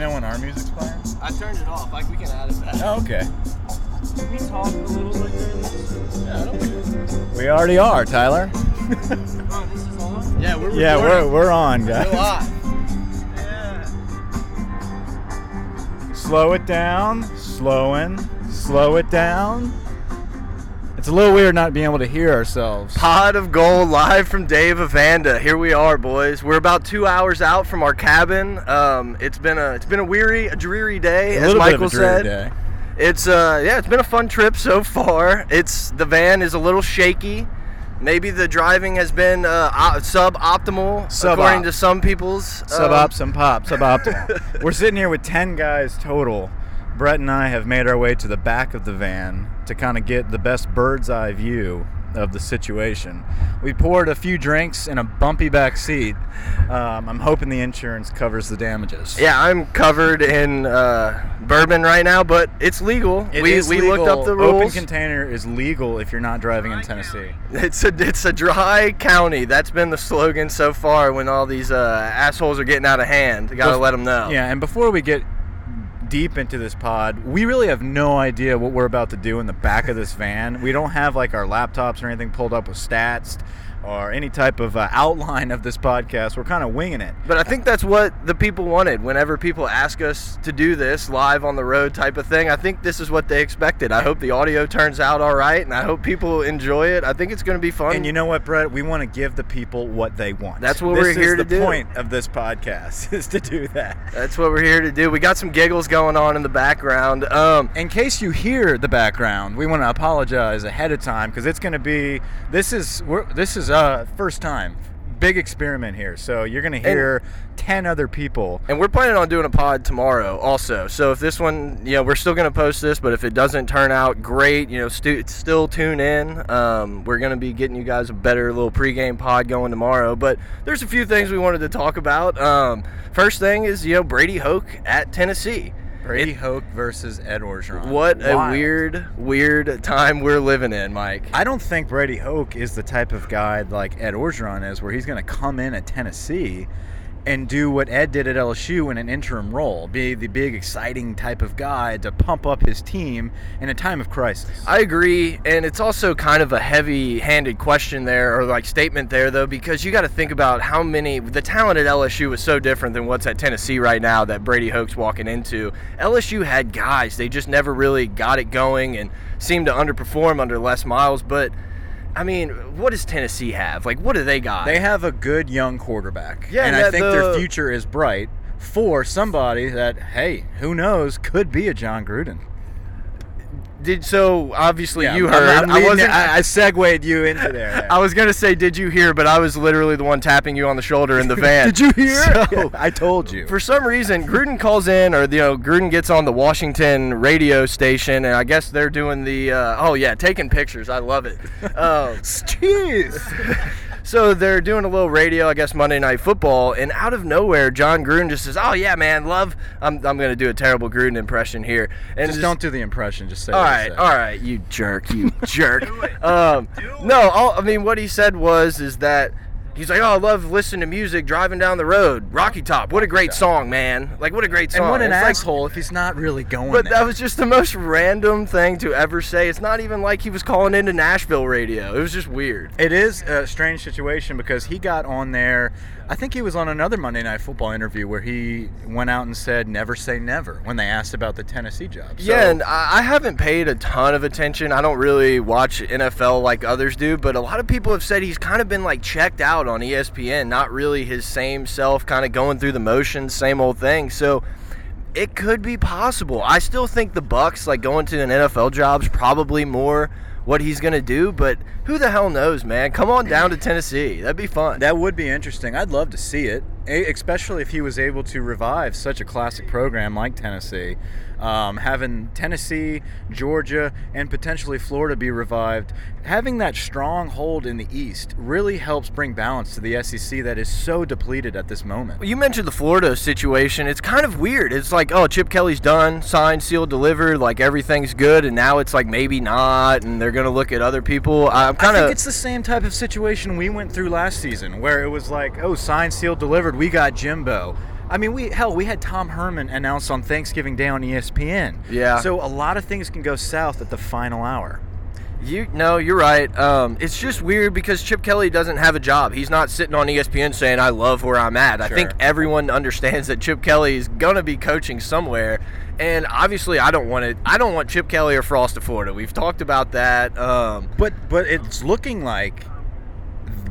you know when our music's playing? I turned it off. Like we can add it back. Oh, okay. Can we talk a little like this? Yeah, I don't We already are, Tyler. Oh, this is on. Yeah, we're Yeah, we're we're on, We're guys. Yeah. Slow it down. Slowing. Slow it down. It's a little weird not being able to hear ourselves. Pod of Gold live from Dave Avanda. Here we are, boys. We're about two hours out from our cabin. Um, it's been a it's been a weary, a dreary day, A as Michael bit of a dreary said. day. It's uh yeah, it's been a fun trip so far. It's the van is a little shaky. Maybe the driving has been uh, op- suboptimal Sub-op. according to some people's Sub um, op, some pop, suboptimal. We're sitting here with 10 guys total. Brett and I have made our way to the back of the van to kind of get the best bird's eye view of the situation. We poured a few drinks in a bumpy back seat. Um, I'm hoping the insurance covers the damages. Yeah, I'm covered in uh, bourbon right now, but it's legal. It we legal. looked up the rules. Open container is legal if you're not driving in Tennessee. It's a it's a dry county. That's been the slogan so far. When all these uh, assholes are getting out of hand, got to Bef- let them know. Yeah, and before we get deep into this pod, we really have no idea what we're about to do in the back of this van. We don't have like our laptops or anything pulled up with stats or any type of uh, outline of this podcast. We're kind of winging it. But I think that's what the people wanted. Whenever people ask us to do this live on the road type of thing, I think this is what they expected. I hope the audio turns out all right, and I hope people enjoy it. I think it's going to be fun. And you know what, Brett? We want to give the people what they want. That's what This we're here to do. the point of this podcast is to do that. that's what we're here to do. We got some giggles going on in the background. Um, In case you hear the background, we want to apologize ahead of time because it's going to be this is we're, this is uh first time big experiment here. So you're going to hear ten other people. And we're planning on doing a pod tomorrow also. So if this one, you know, we're still going to post this, but if it doesn't turn out great, you know, stu- still tune in. Um, we're going to be getting you guys a better little pregame pod going tomorrow. But there's a few things we wanted to talk about. Um, first thing is, you know, Brady Hoke at Tennessee. Brady Hoke versus Ed Orgeron. What a weird, weird time we're living in, Mike. I don't think Brady Hoke is the type of guy like Ed Orgeron is, where he's going to come in at Tennessee and do what Ed did at LSU in an interim role, be the big, exciting type of guy to pump up his team in a time of crisis. I agree, and it's also kind of a heavy-handed question there, or like statement there, though, because you got to think about how many the talent at LSU was so different than what's at Tennessee right now that Brady Hoke's walking into. LSU had guys; they just never really got it going and seemed to underperform under Les Miles. But I mean, what does Tennessee have? Like, what do they got? They have a good young quarterback. Yeah, and and I think their future is bright for somebody that, hey, who knows, could be a Jon Gruden. Did so. Obviously, Yeah, you I'm- heard. I'm I wasn't. it- I, I segued you into there. I was gonna say, did you hear? But I was literally the one tapping you on the shoulder in the van. Did you hear? So, I told you. For some reason, Gruden calls in, or you know, Gruden gets on the Washington radio station, and I guess they're doing the. Uh, oh yeah, taking pictures. I love it. Um, Jeez. So they're doing a little radio, I guess Monday Night Football, and out of nowhere, Jon Gruden just says, "Oh yeah, man, love." I'm, I'm gonna do a terrible Gruden impression here, and Just don't do the impression. Just say. all what he right, said. all right, you jerk, you jerk. Um, no, all, I mean what he said was is that he's like, oh, I love listening to music driving down the road. Rocky Top, what a great song, man! Like what a great song. And what an It's like- asshole if he's not really going but there. that was just the most random thing to ever say. It's not even like he was calling into Nashville radio. It was just weird. It is a strange situation because he got on there. I think he was on another Monday Night Football interview where he went out and said "never say never" when they asked about the Tennessee job. So- yeah, and I haven't paid a ton of attention. I don't really watch NFL like others do, but a lot of people have said he's kind of been like checked out on ESPN, not really his same self, kind of going through the motions, same old thing. So it could be possible. I still think the Bucs like going to an NFL job's probably more what he's gonna do, but who the hell knows, man? Come on down to Tennessee. That'd be fun. That would be interesting. I'd love to see it, especially if he was able to revive such a classic program like Tennessee. Um, having Tennessee, Georgia, and potentially Florida be revived, having that strong hold in the East really helps bring balance to the SEC that is so depleted at this moment. Well, You mentioned the Florida situation. It's kind of weird. It's like, oh, Chip Kelly's done, signed, sealed, delivered, like everything's good, and now it's like maybe not, and they're gonna look at other people. I'm I think it's the same type of situation we went through last season, where it was like, oh, signed, sealed, delivered. We got Jimbo. I mean, we hell, we had Tom Herman announced on Thanksgiving Day on ESPN. Yeah. So a lot of things can go south at the final hour. You no, you're right. Um, it's just weird because Chip Kelly doesn't have a job. He's not sitting on ESPN saying I love where I'm at. Sure. I think everyone understands that Chip Kelly is gonna be coaching somewhere, and obviously I don't want it. I don't want Chip Kelly or Frost to Florida. We've talked about that. Um, But but it's looking like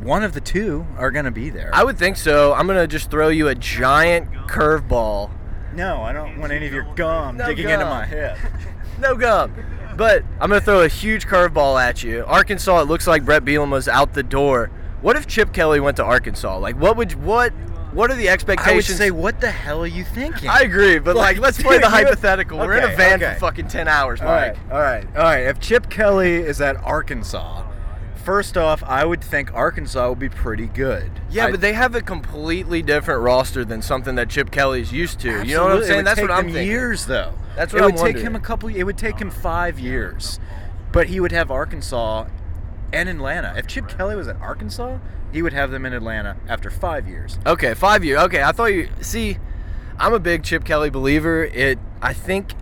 one of the two are going to be there. I would think so. I'm gonna just throw you a giant curveball. no, I don't want any of your gum No digging into my head. No gum. But I'm going to throw a huge curveball at you. Arkansas, it looks like Bret Bielema's out the door. What if Chip Kelly went to Arkansas? Like, what would what what are the expectations? I would say, what the hell are you thinking? I agree, but like, Like, let's play the hypothetical. We're in a van okay. for fucking ten hours, Mike. right, all right, all right. If Chip Kelly is at Arkansas, first off, I would think Arkansas would be pretty good. Yeah, I- but they have a completely different roster than something that Chip Kelly's used to. You know what I'm saying? That's what I'm thinking. Years though. That's what would I'm would wondering. take him a couple. It would take him five years, but he would have Arkansas and Atlanta. If Chip Kelly was at Arkansas, he would have them in Atlanta after five years. Okay, five year. Okay, I thought you see. I'm a big Chip Kelly believer. It. I think.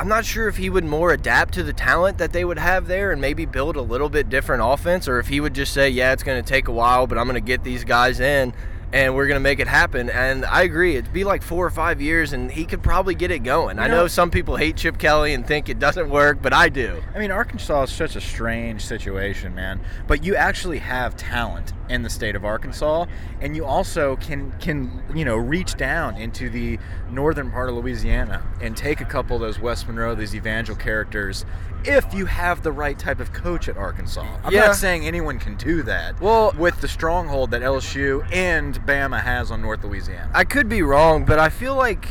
I'm not sure if he would more adapt to the talent that they would have there and maybe build a little bit different offense, or if he would just say, "Yeah, it's going to take a while, but I'm going to get these guys in." And we're gonna make it happen. And I agree, it'd be like four or five years, and he could probably get it going. You I know- know some people hate Chip Kelly and think it doesn't work, but I do. I mean, Arkansas is such a strange situation, man. But you actually have talent in the state of Arkansas, and you also can can you know reach down into the northern part of Louisiana and take a couple of those West Monroe, these evangel characters, if you have the right type of coach at Arkansas. I'm Yeah. not saying anyone can do that. Well- with the stronghold that LSU and Bama has on North Louisiana. I could be wrong, but I feel like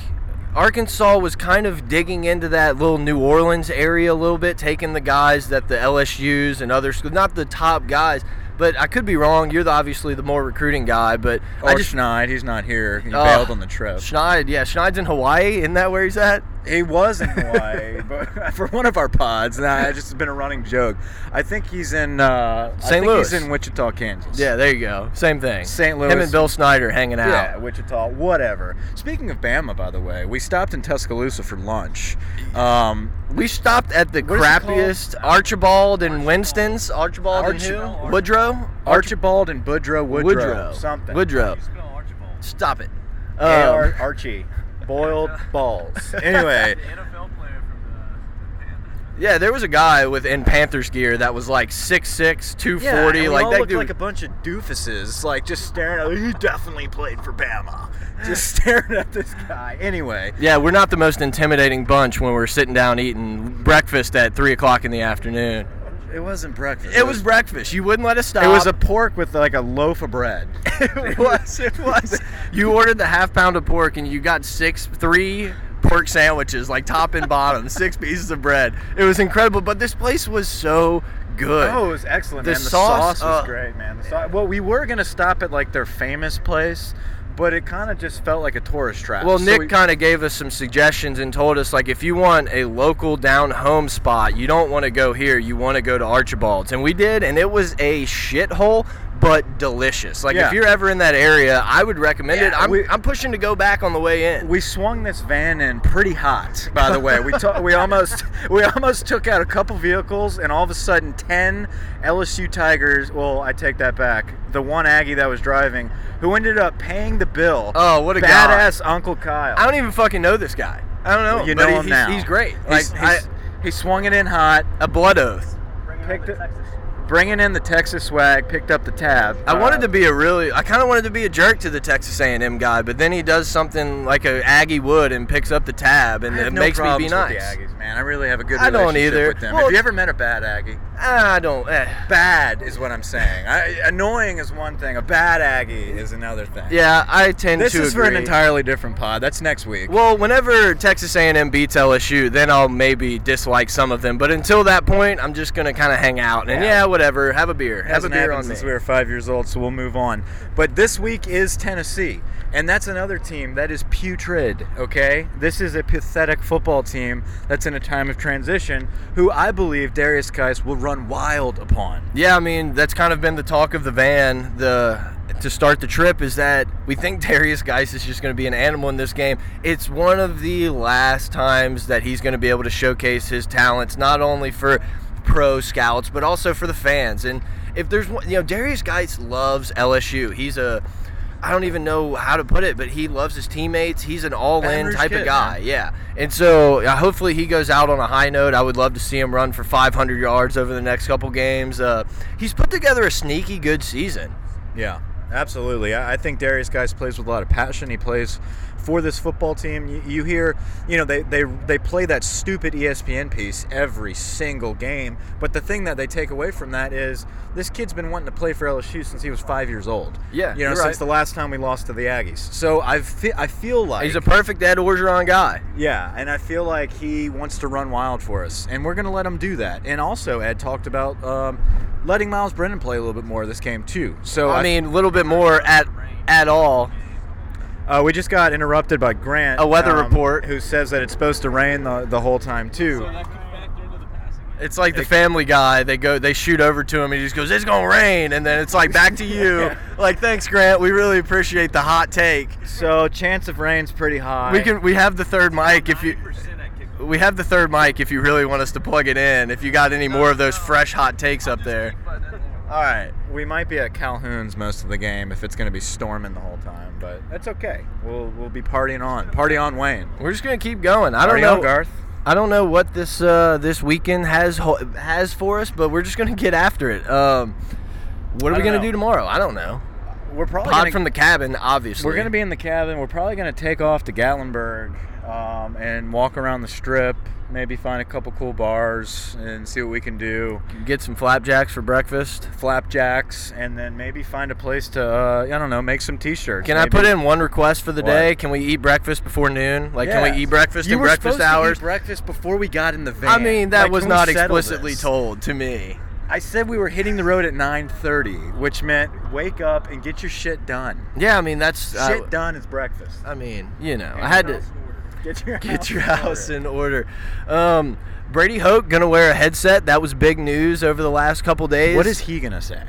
Arkansas was kind of digging into that little New Orleans area a little bit, taking the guys that the LSU's and other schools, not the top guys, but I could be wrong. You're the, obviously the more recruiting guy, but Or I just Schneid, he's not here. He Oh. bailed on the trip. Schneid, yeah, Schneid's in Hawaii. Isn't that where he's at? He was in Hawaii, but for one of our pods, nah, it's just been a running joke. I think he's in uh, I St. think Louis. He's in Wichita, Kansas. Yeah, there you go. Same thing. St. Louis. Him and Bill Snyder hanging out. Yeah, Wichita, whatever. Speaking of Bama, by the way, we stopped in Tuscaloosa for lunch. Um, We stopped at the What is it crappiest Archibald and Winston's. Archibald Arch- and who? Woodrow? Archibald and Woodrow Woodrow. Woodrow. Something. Woodrow. You spell Archibald. Stop it. A.R. Um, Archie. Boiled balls. Anyway, The NFL player from the Panthers. Yeah, there was a guy with in Panthers gear that was like 6'6", 240. yeah, like all that looked dude. like a bunch of doofuses, like just staring at. He definitely played for Bama. Just staring at this guy. Anyway, yeah, we're not the most intimidating bunch when we're sitting down eating breakfast at three o'clock in the afternoon. It wasn't breakfast. It was breakfast. You wouldn't let us stop. It was a pork with like a loaf of bread. it was. It was. You ordered the half pound of pork and you got six, three pork sandwiches, like top and bottom, six pieces of bread. It was incredible. But this place was so good. Oh, it was excellent, The man. The sauce, sauce, was uh, great, man. The sau- well, we were gonna stop at like their famous place, but it kind of just felt like a tourist trap. Well, So Nick we- kind of gave us some suggestions and told us like if you want a local down home spot, you don't want to go here. You want to go to Archibald's, and we did, and it was a shithole, but delicious. Like Yeah. if you're ever in that area, I would recommend it. Yeah, I'm, we- I'm pushing to go back on the way in. we swung this van in pretty hot. By the way, we to- we almost we almost took out a couple vehicles, and all of a sudden, ten LSU Tigers. Well, I take that back. The one Aggie that was driving, who ended up paying the bill. Oh, what a guy. badass Uncle Kyle. I don't even fucking know this guy. I don't know. you but know he- him he's, now. He's great. Like He's- I- he swung it in hot, a blood oath. picked it, bringing in the Texas swag, picked up the tab. I wanted Uh, to be a really, I kind of wanted to be a jerk to the Texas A&M guy, but then he does something like a Aggie would and picks up the tab, and it no makes me be problems nice. With the Aggies, man, I really have a good I don't relationship either. with them. Well, have you ever met a bad Aggie? I don't. Eh. Bad is what I'm saying. I, annoying is one thing. A bad Aggie is another thing. Yeah, I tend This to This is for an entirely different pod. That's next week. Well, whenever Texas A&M beats LSU, then I'll maybe dislike some of them. But until that point, I'm just gonna kind of hang out and Yeah. yeah, whatever. Have a beer. Have a hasn't beer happened on me. since we were five years old, so we'll move on. But this week is Tennessee, and that's another team that is putrid. Okay, this is a pathetic football team that's in a time of transition. Who I believe Derrius Guice will run wild upon. Yeah, I mean that's kind of been the talk of the van. The to start the trip is that we think Derrius Guice is just going to be an animal in this game. It's one of the last times that he's going to be able to showcase his talents, not only for pro scouts but also for the fans. And if there's one, you know, Derrius Guice loves LSU. He's a I don't even know how to put it, but he loves his teammates. He's an all-in type kid, of guy, man. yeah. And so uh, hopefully he goes out on a high note. I would love to see him run for 500 yards over the next couple games. Uh, he's put together a sneaky good season. Yeah, absolutely. I, I think Derrius Guice plays with a lot of passion. He plays for this football team. You, you hear, you know, they, they they play that stupid ESPN piece every single game. But the thing that they take away from that is this kid's been wanting to play for LSU since he was five years old. Yeah, you know, since right. the last time we lost to the Aggies. So I fe- I feel like He's a perfect Ed Orgeron guy. yeah, and I feel like he wants to run wild for us, and we're going to let him do that. And also, Ed talked about um, letting Myles Brennan play a little bit more this game too. So I mean, a little bit more at at all. Uh, we just got interrupted by Grant, A weather um, report. who says that it's supposed to rain the, the whole time too. So that could factor into the passing. It's like the Family Guy. They go, they shoot over to him, and he just goes, "It's gonna rain," and then it's like back to you. Like, thanks, Grant. We really appreciate the hot take. So chance of rain's pretty high. We can, we have the third mic if you. 90% at kickoff. We have the third mic if you really want us to plug it in. If you got any more of those fresh hot takes up there. But then- All right. We might be at Calhoun's most of the game if it's going to be storming the whole time, but that's okay. We'll we'll be partying on, party on Wayne. We're just gonna keep going. I don't Party know, on Garth. I don't know what this uh, this weekend has ho- has for us, but we're just gonna get after it. Um, what are I we gonna do tomorrow? I don't know. We're probably Pod gonna, from the cabin, obviously. We're going to be in the cabin. We're probably going to take off to Gatlinburg um, and walk around the strip. Maybe find a couple cool bars and see what we can do. get some flapjacks for breakfast. Flapjacks, and then maybe find a place to uh, I don't know, make some T-shirts. Can I put in one request for the What? day? Can we eat breakfast before noon? Like, Yeah. can we eat breakfast you in were breakfast hours? eat breakfast before we got in the van. I mean, that Like, was not explicitly this? told to me. I said we were hitting the road at 9:30, which meant wake up and get your shit done. Yeah, I mean that's. uh, shit done is breakfast. I mean, you know, I had to house in order. Get your get house your in house order. in order. Um, Brady Hoke gonna wear a headset. That was big news over the last couple days. What is he gonna say?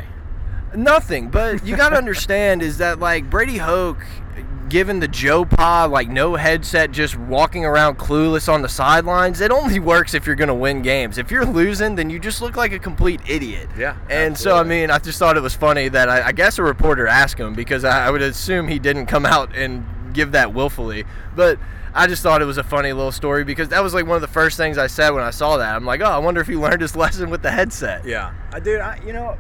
Nothing, but you got to understand is that like Brady Hoke, given the Joe Pa, like no headset, just walking around clueless on the sidelines, it only works if you're gonna win games. If you're losing, then you just look like a complete idiot. Yeah, And so I mean, I just thought it was funny that I, I guess a reporter asked him because I, I would assume he didn't come out and give that willfully, but. I just thought it was a funny little story because that was like one of the first things I said when I saw that. I'm like, oh, I wonder if he learned his lesson with the headset. Yeah, I dude. I, you know,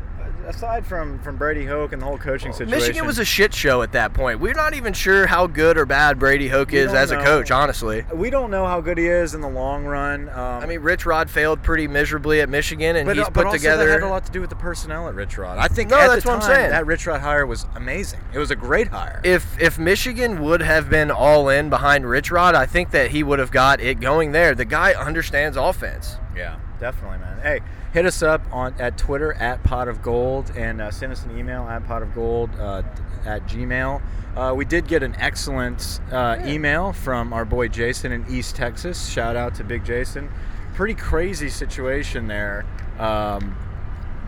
aside from from Brady Hoke and the whole coaching situation, Michigan was a shit show at that point. We're not even sure how good or bad Brady Hoke is as a coach, honestly. We don't know how good he is in the long run. Um, I mean, Rich Rod failed pretty miserably at Michigan, and but, he's but put also together. that had a lot to do with the personnel at Rich Rod. I think No, at that's what I'm saying. that Rich Rod hire was amazing. It was a great hire. if if Michigan would have been all in behind Rich Rod, I think that he would have got it going there. The guy understands offense. Yeah, definitely, man. Hey, hit us up on at Twitter at Pot of Gold and uh, send us an email at Pot of Gold uh, at Gmail. Uh, we did get an excellent uh, email from our boy Jason in East Texas. Shout out to Big Jason. Pretty crazy situation there. Um,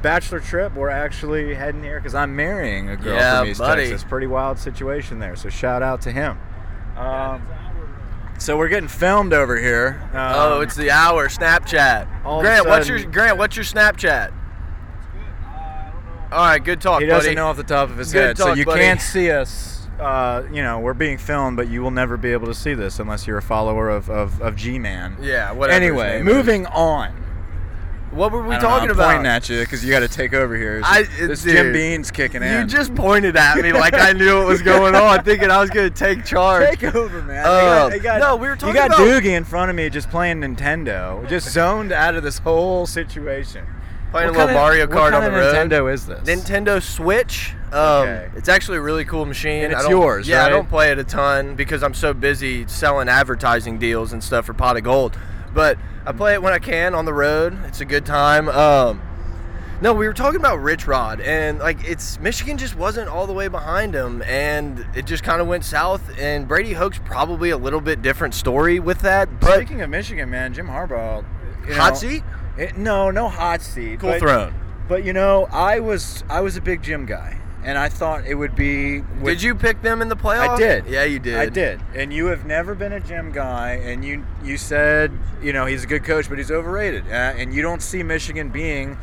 bachelor trip. We're actually heading here because I'm marrying a girl Yeah, from East buddy. Texas. Pretty wild situation there. So shout out to him. Um, so we're getting filmed over here. Um, oh, it's the hour Snapchat. all of a Grant, what's your Grant? What's your Snapchat? All right, good talk, He doesn't know off the top of his Good head, so talk, you buddy. can't see us. Uh, you know, we're being filmed, but you will never be able to see this unless you're a follower of, of, of G-Man. Yeah, whatever. his Anyway, name is. moving on. What were we don't know, I'm about? Pointing at you because you got to take over here. I- this dude, Jim Beam's kicking in. You just pointed at me like I knew what was going on, thinking I was going to take charge. take over, man. Uh, They got- they got- no, we were talking You got about- Doogie in front of me just playing Nintendo, just zoned out of this whole situation. Playing What a little of- Mario what Kart on of the road. Nintendo is this? Nintendo Switch. Um, Okay. It's actually a really cool machine. And it's yours, Yeah, I don't play it a ton because I'm so busy selling advertising deals and stuff for Pot of Gold. But I play it when I can on the road. It's a good time. Um, no, we were talking about Rich Rod, and like it's Michigan just wasn't all the way behind him, and it just kind of went south. And Brady Hoke's probably a little bit different story with that. But Speaking of Michigan, man, Jim Harbaugh. you hot seat, It, no, no hot seat. cool but, throne. But you know, I was I was a big Jim guy, and I thought it would be. with- Did you pick them in the playoff? I did. Yeah, you did. I did. And you have never been a Jim guy, and you you said you know he's a good coach, but he's overrated, uh, and you don't see Michigan being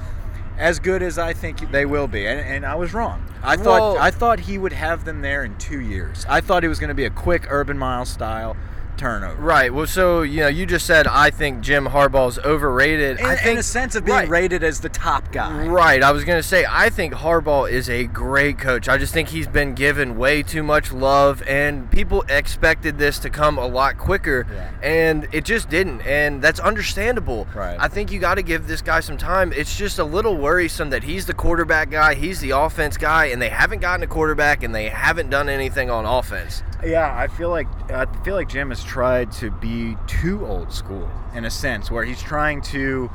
as good as I think they will be. And, and I was wrong. I thought I thought he would have them there in two years. I thought he was going to be a quick Urban Miles style turnover. Right. Well, so you know, you just said I think Jim Harbaugh's overrated. In, I think in a sense of being right. rated as the top guy. Right. I was going to say, I think Harbaugh is a great coach. I just think he's been given way too much love, and people expected this to come a lot quicker, Yeah. and it just didn't. And that's understandable. Right. I think you got to give this guy some time. It's just a little worrisome that he's the quarterback guy, he's the offense guy, and they haven't gotten a quarterback, and they haven't done anything on offense. Yeah, I feel like I feel like Jim has tried to be too old school in a sense, where he's trying to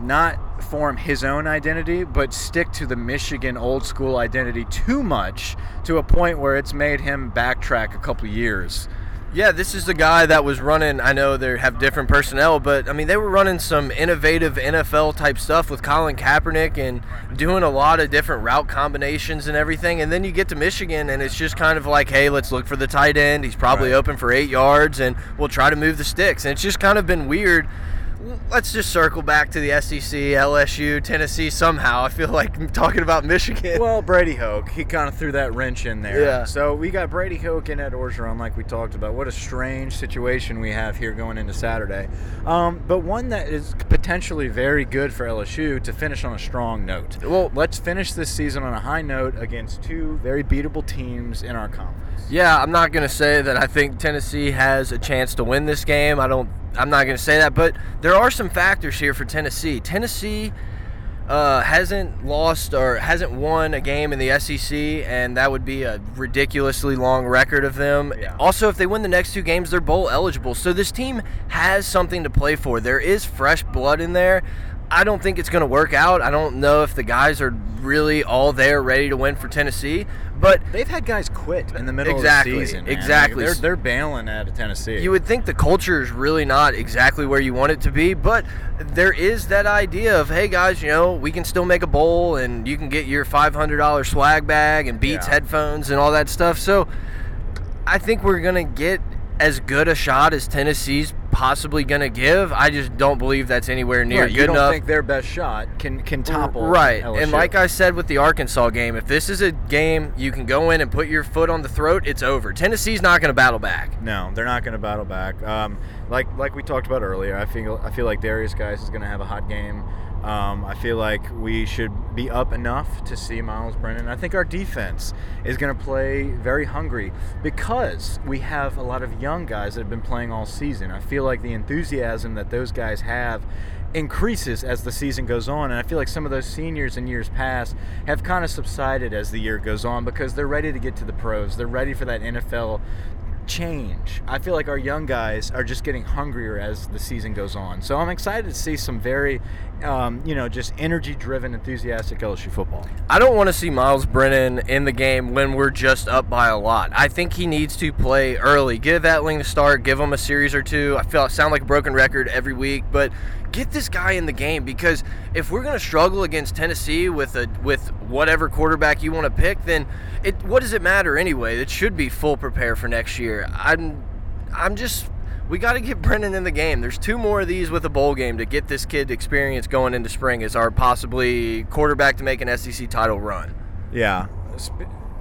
not form his own identity, but stick to the Michigan old school identity too much to a point where it's made him backtrack a couple years. Yeah, this is the guy that was running. I know they have different personnel, but I mean, they were running some innovative NFL type stuff with Colin Kaepernick and doing a lot of different route combinations and everything. And then you get to Michigan, and it's just kind of like, hey, let's look for the tight end. He's probably Right. open for eight yards, and we'll try to move the sticks. And it's just kind of been weird. Let's just circle back to the SEC, LSU, Tennessee somehow. I feel like talking about Michigan. Well, Brady Hoke, he kind of threw that wrench in there. Yeah. So we got Brady Hoke and Ed Orgeron, like we talked about. What a strange situation we have here going into Saturday. Um, but one that is potentially very good for LSU to finish on a strong note. Well- let's finish this season on a high note against two very beatable teams in our conference. Yeah, I'm not going to say that I think Tennessee has a chance to win this game. I don't I'm not going to say that, but there are some factors here for Tennessee. Tennessee uh, hasn't lost or hasn't won a game in the SEC, and that would be a ridiculously long record of them. Yeah. Also, if they win the next two games, they're bowl eligible. So this team has something to play for. There is fresh blood in there. I don't think it's going to work out. I don't know if the guys are really all there ready to win for Tennessee, but They've had guys quit in the middle Exactly, of the season. man. Like, exactly. they're, they're bailing out of Tennessee. You would think the culture is really not exactly where you want it to be, but there is that idea of, hey guys, you know, we can still make a bowl and you can get your $500 swag bag and Beats Yeah. headphones and all that stuff. So I think we're going to get as good a shot as Tennessee's possibly going to give. I just don't believe that's anywhere near Right, good you don't enough. think their best shot can can topple Right. LSU. And like I said with the Arkansas game, if this is a game you can go in and put your foot on the throat, it's over. Tennessee's not going to battle back. No, they're not going to battle back. Um, like like we talked about earlier, I feel I feel like Derrius Guice is going to have a hot game. Um, I feel like we should be up enough to see Myles Brennan. I think our defense is going to play very hungry because we have a lot of young guys that have been playing all season. I feel like the enthusiasm that those guys have increases as the season goes on and I feel like some of those seniors in years past have kind of subsided as the year goes on because they're ready to get to the pros. They're ready for that NFL change. I feel like our young guys are just getting hungrier as the season goes on. So I'm excited to see some very, um, you know, just energy-driven, enthusiastic LSU football. I don't want to see Myles Brennan in the game when we're just up by a lot. I think he needs to play early. Give Etling the start. Give him a series or two. I feel I sound like a broken record every week, but get this guy in the game because if we're going to struggle against Tennessee with a with whatever quarterback you want to pick, then it what does it matter anyway? It should be full prepare for next year. I'm I'm just we got to get Brennan in the game. There's two more of these with a bowl game to get this kid experience going into spring as our possibly quarterback to make an SEC title run. Yeah.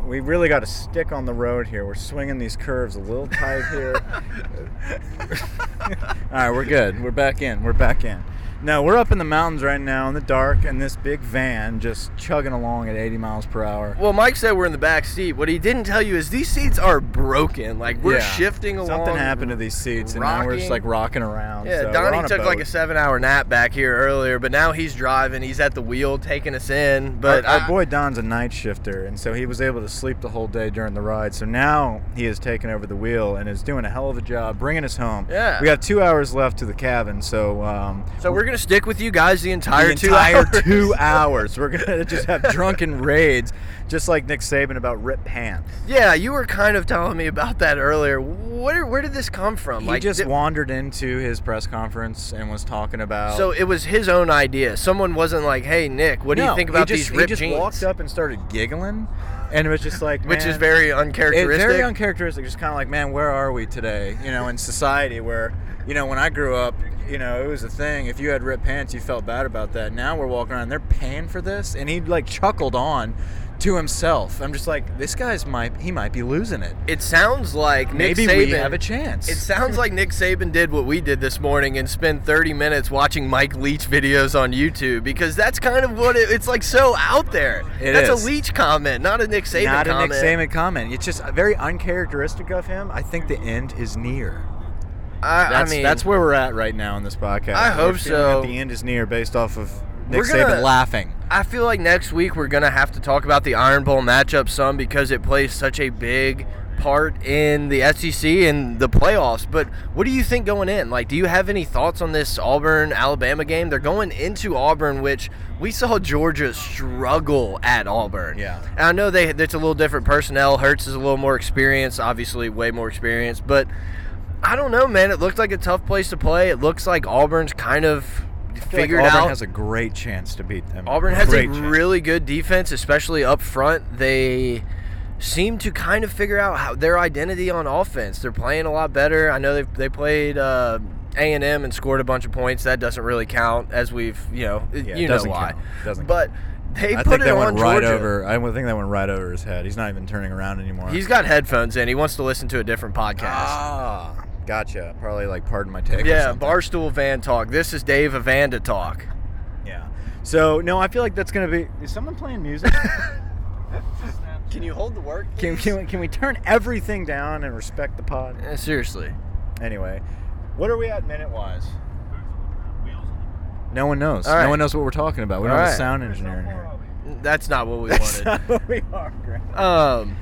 We really got to stick on the road here. We're swinging these curves a little tight here. All right, we're good. We're back in. We're back in. No, we're up in the mountains right now in the dark, and this big van just chugging along at 80 miles per hour. Well, Mike said we're in the back seat. What he didn't tell you is these seats are broken. Like we're Yeah. shifting along. Something happened to these seats, and now we're just like rocking around. Yeah, so we're Donnie a took like boat. a seven-hour nap back here earlier, but now he's driving. He's at the wheel, taking us in. But our, our I- boy Don's a night shifter, and so he was able to sleep the whole day during the ride. So now he has taken over the wheel and is doing a hell of a job bringing us home. Yeah. we got two hours left to the cabin, so um, so we're gonna stick with you guys the entire, the two entire hours. two hours. We're gonna just have drunken raids, just like Nick Saban about Rip Pants. Yeah, you were kind of telling me about that earlier. where where did this come from? He just th- wandered into his press conference and was talking about. so it was his own idea. Someone wasn't like, "Hey Nick, what do you think about just, these ripped jeans?" He just jeans?" walked up and started giggling, and it was just like, which is very it- uncharacteristic. very uncharacteristic. Just kind of like, man, where are we today? You know, in society where, you know, when I grew up, you know, it was a thing. If you had ripped pants, you felt bad about that. Now we're walking around, they're paying for this, and he like chuckled on to himself. I'm just like, this guy's might he might be losing it. It sounds like Nick Maybe Saban, we have a chance. It sounds like Nick Saban did what we did this morning and spent 30 minutes watching Mike Leach videos on YouTube because that's kind of what it, it's like so out there. It that's is. a Leach comment, not a Nick Saban Not comment. a Nick Saban comment. It's just very uncharacteristic of him. I think the end is near. I, That's, I mean, that's where we're at right now in this podcast. I hope so. that The end is near, based off of Nick gonna- Saban laughing. I feel like next week we're gonna have to talk about the Iron Bowl matchup some because it plays such a big part in the SEC and the playoffs. But what do you think going in? Like, do you have any thoughts on this Auburn Alabama game? They're going into Auburn, which we saw Georgia struggle at Auburn. Yeah. And I know they it's a little different personnel. Hurts is a little more experienced, obviously way more experienced, but. I don't know, man. It looked like a tough place to play. It looks like Auburn's kind of Feel like Auburn out. has a great chance to beat them. Auburn has Great a chance. really good defense, especially up front. They seem to kind of figure out how their identity on offense. They're playing a lot better. I know they they played uh, A and M and scored a bunch of points. That doesn't really count, as we've you know Yeah, you it know doesn't why. count. Doesn't but they I put think it that on went right Georgia. over. I think that went right over his head. He's not even turning around anymore. He's got headphones in. He wants to listen to a different podcast. ah, gotcha. Probably like pardon my take. yeah, something. Barstool Van Talk. This is Dave Avanda Talk. Yeah. So no, I feel like that's gonna be. Is someone playing music? Can you hold the work? can, can, we, can we turn everything down and respect the pod? Eh, seriously. Anyway, what are we at minute wise? No one knows. All right. No one knows what we're talking about. We don't All have a sound engineer in here. That's not what we That's wanted. not what we are, Grant. Um,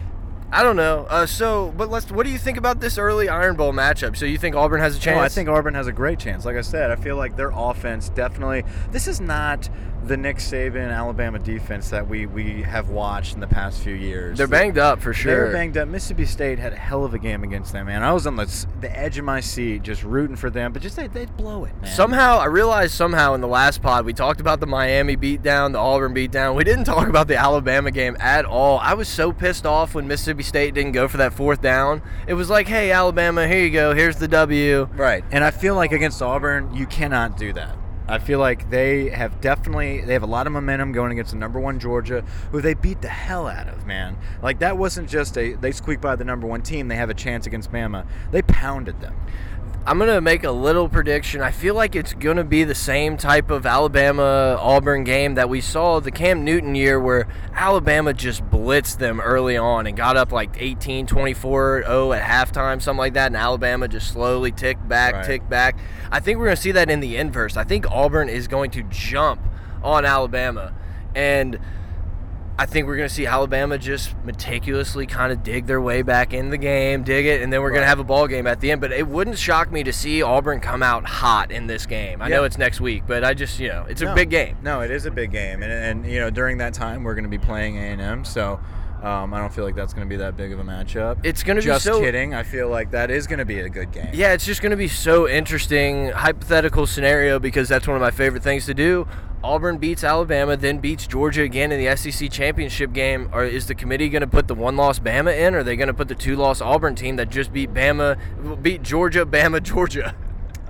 I don't know. Uh, so, but let's. What do you think about this early Iron Bowl matchup? So you think Auburn has a chance? No, I think Auburn has a great chance. Like I said, I feel like their offense definitely. This is not the Nick Saban Alabama defense that we we have watched in the past few years. they're banged up for sure. They're banged up. Mississippi State had a hell of a game against them, man. I was on the, the edge of my seat just rooting for them, but just they, they'd blow it, man. Somehow, I realized somehow in the last pod we talked about the Miami beatdown, the Auburn beatdown. We didn't talk about the Alabama game at all. I was so pissed off when Mississippi State didn't go for that fourth down. It was like, hey, Alabama, here you go. Here's the W. Right. And I feel like against Auburn, you cannot do that. I feel like they have definitely they have a lot of momentum going against the number one Georgia, who they beat the hell out of, man. Like that wasn't just a they squeaked by the number one team. They have a chance against Bama. They pounded them. I'm gonna make a little prediction. I feel like it's gonna be the same type of Alabama Auburn game that we saw the Cam Newton year where Alabama just blitzed them early on and got up like 18, 24, 0 at halftime, something like that, and Alabama just slowly ticked back, Right. ticked back. I think we're gonna see that in the inverse. I think Auburn is going to jump on Alabama. And I think we're going to see Alabama just meticulously kind of dig their way back in the game, dig it, and then we're going to have a ball game at the end. But it wouldn't shock me to see Auburn come out hot in this game. I know it's next week, but I just, you know, it's a big game. No, it is a big game, and, and you know during that time we're going to be playing A and M, so um, I don't feel like that's going to be that big of a matchup. It's going to be just so. kidding. I feel like that is going to be a good game. Yeah, it's just going to be so interesting, hypothetical scenario because that's one of my favorite things to do. Auburn beats Alabama, then beats Georgia again in the SEC championship game. Or is the committee going to put the one-loss Bama in, or are they going to put the two-loss Auburn team that just beat Bama, beat Georgia, Bama, Georgia?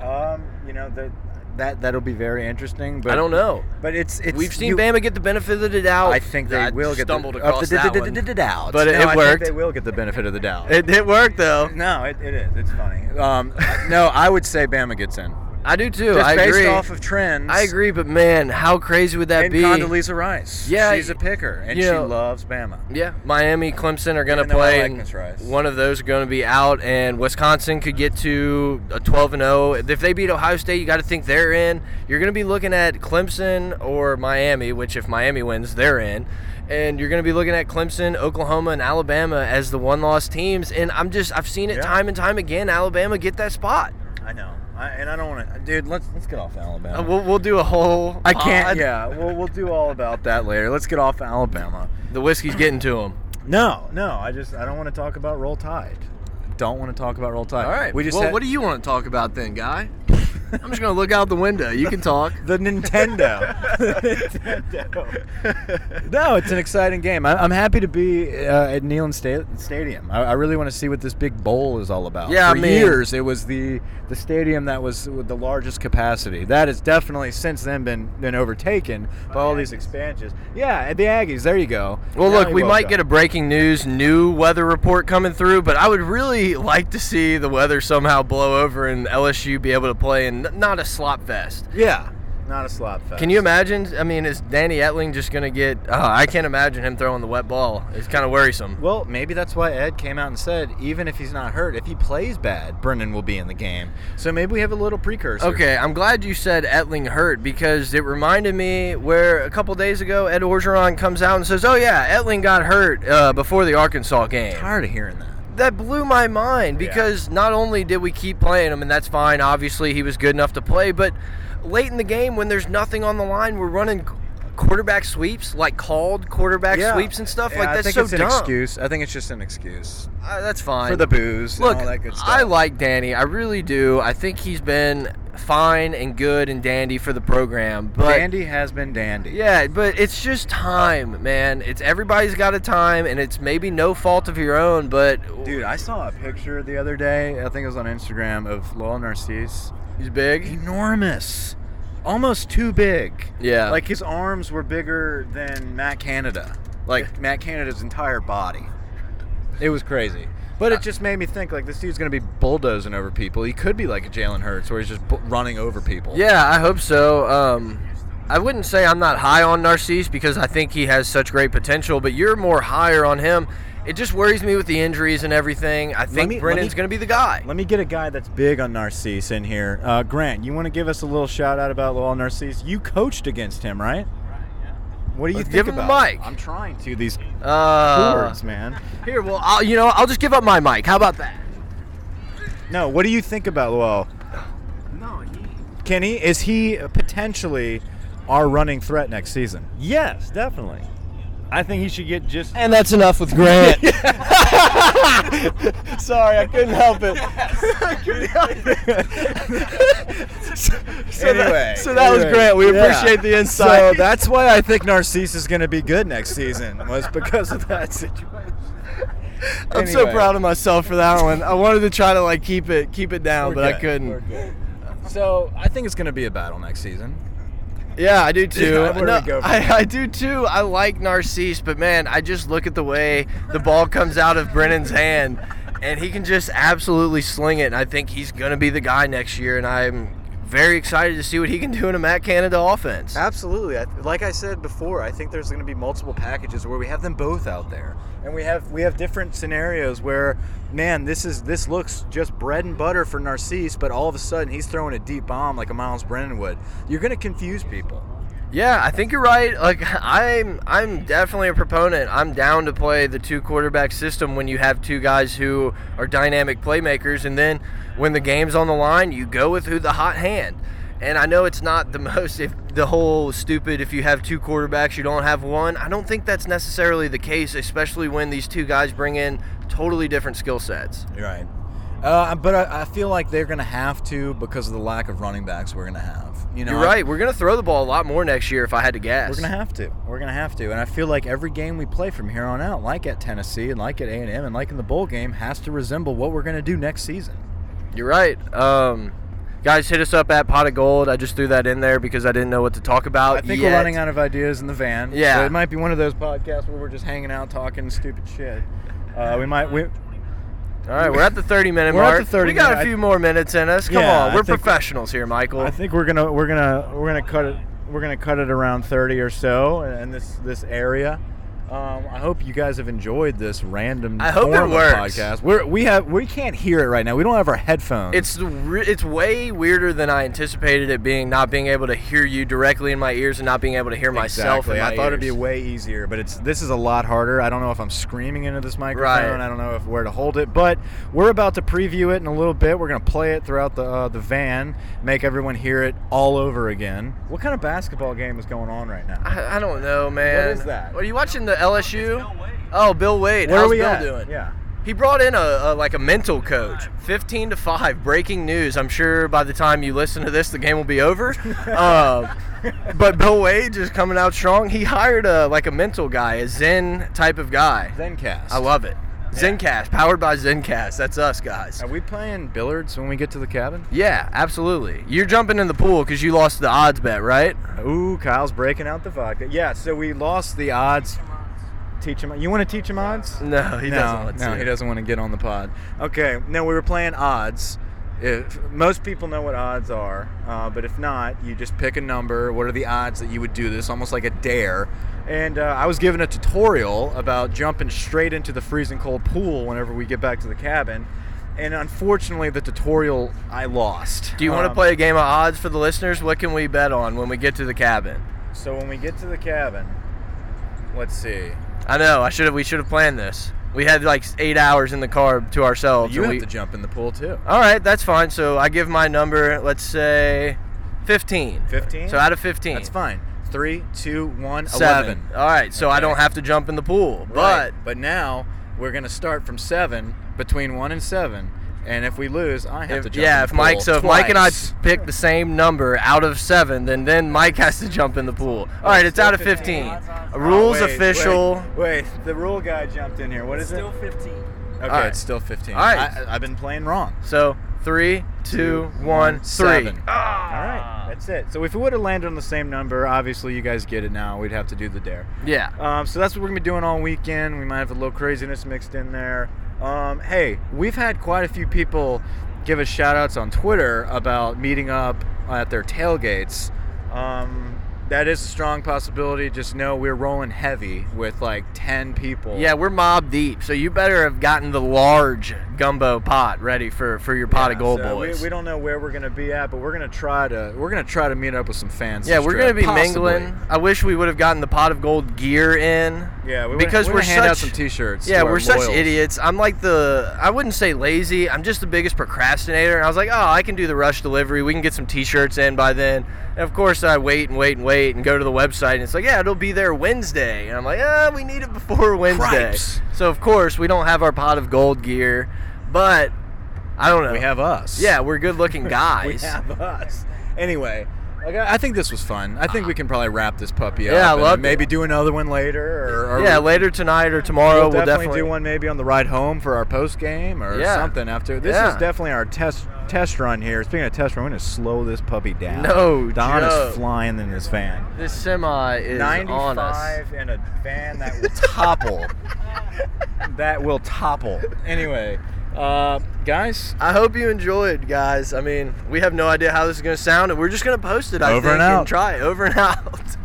Um, you know that that that'll be very interesting. But I don't know. But it's it's We've seen you- Bama get the benefit of the doubt. I think they I will get stumbled the, across of the, that one. doubt. But it- no, it I worked. They will get the benefit of the doubt. It did work though. no, it, it is. It's funny. Um, no, I would say Bama gets in. I do too. Just I based agree. off of trends. I agree, but man, how crazy would that and be? Condoleezza Rice. Yeah, she's a picker, and she know- loves Bama. Yeah, Miami, Clemson are going to play. like. One of those are going to be out, and Wisconsin could get to a 12 and 0. If they beat Ohio State, you got to think they're in. You're going to be looking at Clemson or Miami, which if Miami wins, they're in. And you're going to be looking at Clemson, Oklahoma, and Alabama as the one-loss teams. And I'm just, I've seen it Yeah. time and time again. Alabama get that spot. I know, I, and I don't want to, dude. Let's let's get off Alabama. Uh, we'll, we'll do a whole. I can't. pod. Yeah, we'll we'll do all about that later. Let's get off Alabama. The whiskey's getting to him. No, no. I just I don't want to talk about Roll Tide. don't want to talk about Roll Tide. All right. We just well, had- what do you want to talk about then, guy? I'm just gonna look out the window. You can talk. The Nintendo. The Nintendo. no, it's an exciting game. I, I'm happy to be uh, at Neyland Sta- Stadium. I, I really want to see what this big bowl is all about. Yeah, for I mean- years it was the the stadium that was with the largest capacity. That has definitely since then been been overtaken by all these expansions. Yeah, at the Aggies. There you go. Well, Now look, we might welcome. get a breaking news new weather report coming through, but I would really like to see the weather somehow blow over and LSU be able to play in not a slop fest. yeah, not a slop fest. Can you imagine? I mean, is Danny Etling just going to get. Uh, I can't imagine him throwing the wet ball. It's kind of worrisome. Well, maybe that's why Ed came out and said, even if he's not hurt, if he plays bad, Brendan will be in the game. So maybe we have a little precursor. Okay, I'm glad you said Etling hurt because it reminded me where a couple days ago Ed Orgeron comes out and says, "Oh yeah, Etling got hurt uh, before the Arkansas game." I'm Tired of hearing that. That blew my mind Yeah. because not only did we keep playing him, and that's fine. Obviously, he was good enough to play, but late in the game when there's nothing on the line, we're running quarterback sweeps, like called quarterback sweeps and stuff. Yeah, like I that's think so it's an excuse. I think it's just an excuse Uh, that's fine for the booze Look, and all that good stuff. I like Danny. I really do. I think he's been fine and good and dandy for the program. But Dandy has been dandy. yeah, but it's just time, man. It's everybody's got a time, and it's maybe no fault of your own. But Dude, I saw a picture the other day. I think it was on Instagram of Lowell Narcisse. he's big. Enormous. Almost too big. Yeah. Like his arms were bigger than Matt Canada. Like Matt Canada's entire body. It was crazy. But it just made me think like this dude's gonna be bulldozing over people. He could be like a Jalen Hurts, where he's just bu- running over people. Yeah, I hope so. Um, I wouldn't say I'm not high on Narcisse because I think he has such great potential, but you're more higher on him. It just worries me with the injuries and everything. I think me- let Brennan's me- going to be the guy. Let me get a guy that's big on Narcisse in here. Uh, Grant, you want to give us a little shout out about Lowell Narcisse? You coached against him, right? What do you Let's think give him the about? mic. I'm trying to these Uh, chords, man. Here, well, I'll, you know, I'll just give up my mic. How about that? No, what do you think about Lowell? No, he. Kenny, is he potentially our running threat next season? Yes, definitely. I think he should get just. And that's enough with Grant. Sorry, I couldn't help it. so anyway, that, so that was anyway, Grant. We yeah. appreciate the insight. So that's why I think Narcisse is going to be good next season. Was because of that situation. I'm so proud of myself for that one. I wanted to try to like keep it keep it down, We're but I couldn't. So I think it's going to be a battle next season. Yeah, I do too. Yeah, No, we go from I. I do too. I like Narcisse, but man, I just look at the way the ball comes out of Brennan's hand, and he can just absolutely sling it. And I think he's gonna be the guy next year, and I'm very excited to see what he can do in a Matt Canada offense. Absolutely. Like I said before, I think there's going to be multiple packages where we have them both out there, and we have we have different scenarios where, man, this is this looks just bread and butter for Narcisse, but all of a sudden he's throwing a deep bomb like a Myles Brennan would. You're going to confuse people. Yeah, I think you're right. Like I'm I'm definitely a proponent. I'm down to play the two quarterback system when you have two guys who are dynamic playmakers and then when the game's on the line, you go with who the hot hand. And I know it's not the most if the whole stupid if you have two quarterbacks you don't have one. I don't think that's necessarily the case, especially when these two guys bring in totally different skill sets. Right. Uh, but I, I feel like they're going to have to because of the lack of running backs we're going to have. You know, You're right. We're going to throw the ball a lot more next year if I had to guess. We're gonna have to. We're gonna have to, and I feel like every game we play from here on out, like at Tennessee and like at A and M and like in the bowl game, has to resemble what we're gonna do next season. You're right. Um, guys, hit us up at Pot of Gold. I just threw that in there because I didn't know what to talk about. I think yet. we're running out of ideas in the van. Yeah. so it might be one of those podcasts where we're just hanging out talking stupid shit. Uh, we might. We, All right, we're at the 30 minute We're at mark. the 30 we got minute- a few more minutes in us. Come Yeah, on, we're professionals here, Michael. I think we're gonna we're gonna we're gonna cut it we're gonna cut it around thirty or so in this this area. Um, I hope you guys have enjoyed this random. I hope it works. Podcast. We're, we have we can't hear it right now. We don't have our headphones. it's re- it's way weirder than I anticipated it being. Not being able to hear you directly in my ears and not being able to hear myself. Exactly. My I thought it'd be way easier, but it's this is a lot harder. I don't know if I'm screaming into this microphone. Right. I don't know if where to hold it, but we're about to preview it in a little bit. We're gonna play it throughout the uh, the van, make everyone hear it all over again. What kind of basketball game is going on right now? I, I don't know, man. is that? Are you watching the LSU? Oh, Bill Wade. Where How's are we Bill at? doing? Yeah. He brought in a, a like a mental coach. 15 to 5 breaking news. I'm sure by the time you listen to this the game will be over. uh, but Bill Wade is coming out strong. He hired a like a mental guy, a Zen type of guy. Zencast. I love it. Zencast, powered by Zencast. That's us guys. Are we playing billiards when we get to the cabin? Yeah, absolutely. You're jumping in the pool because you lost the odds bet, right? Ooh, Kyle's breaking out the vodka. Yeah, so we lost the odds. Teach him. You want to teach him odds? No, he no, doesn't. want no, to. he doesn't want to get on the pod. Okay, no, we were playing odds. If most people know what odds are, uh, but if not, you just pick a number. What are the odds that you would do this? Almost like a dare. And uh, I was given a tutorial about jumping straight into the freezing cold pool whenever we get back to the cabin. And unfortunately, the tutorial I lost. Do you want to Um, play a game of odds for the listeners? What can we bet on when we get to the cabin? So when we get to the cabin, let's see. I know. I should have. We should have planned this. We had like eight hours in the car to ourselves. You and have we, to jump in the pool too. All right, that's fine. So I give my number. Let's say, fifteen. 15? So out of fifteen. That's fine. Three, two, one, Seven. 11. All right. So I don't have to jump in the pool, Right. but but now we're gonna start from seven, between one and seven, and if we lose, I have if, to jump. yeah, in if the Mike, pool so if Mike and I pick the same number out of seven, then then Mike has to jump in the pool. All right, it's out of fifteen. Oh, Rules wait, official. Wait, wait, the rule guy jumped in here. What is it? Still it? 15. Okay, All right. it's still fifteen. All right. I, I've been playing wrong. So three, two, one, three. seven. All right, that's it. So if we would have landed on the same number, obviously you guys get it now. We'd have to do the dare. Yeah. Um, so that's what we're gonna be doing all weekend. We might have a little craziness mixed in there. Um, hey, we've had quite a few people give us shout outs on Twitter about meeting up at their tailgates. Um, that is a strong possibility. Just know we're rolling heavy with like 10 people. Yeah, we're mob deep, so you better have gotten the large gumbo pot ready for, for your pot of gold so boys. We, we don't know where we're gonna be at, but we're gonna try to we're gonna try to meet up with some fans. yeah, we're trip, gonna be possibly. mingling. I wish we would have gotten the pot of gold gear in. Yeah, we because we're, we're hand out some T-shirts. Yeah, we're such loyals. idiots. I'm like the I wouldn't say lazy. I'm just the biggest procrastinator. And I was like, oh, I can do the rush delivery. We can get some T-shirts in by then. And of course, I wait and wait and wait and go to the website, and it's like, yeah, it'll be there Wednesday. And I'm like, ah, we need it before Wednesday. Cripes. So of course, we don't have our pot of gold gear, but I don't know. We have us. Yeah, we're good-looking guys. we have us. Anyway, like, I think this was fun. I think we can probably wrap this puppy up. Yeah, I and loved Maybe it. do another one later, or, or yeah, later tonight or tomorrow We'll, we'll, definitely, definitely do one maybe on the ride home for our post game or Yeah. something after. This Yeah. is definitely our test test run here. Speaking of test run, we're gonna slow this puppy down. No Don is flying in this van. This semi is on us. 95 in a van that will topple. that will topple. Anyway, uh, guys, I hope you enjoyed, guys. I mean, we have no idea how this is going to sound, and we're just going to post it. I Over think, and out. try it. over and out.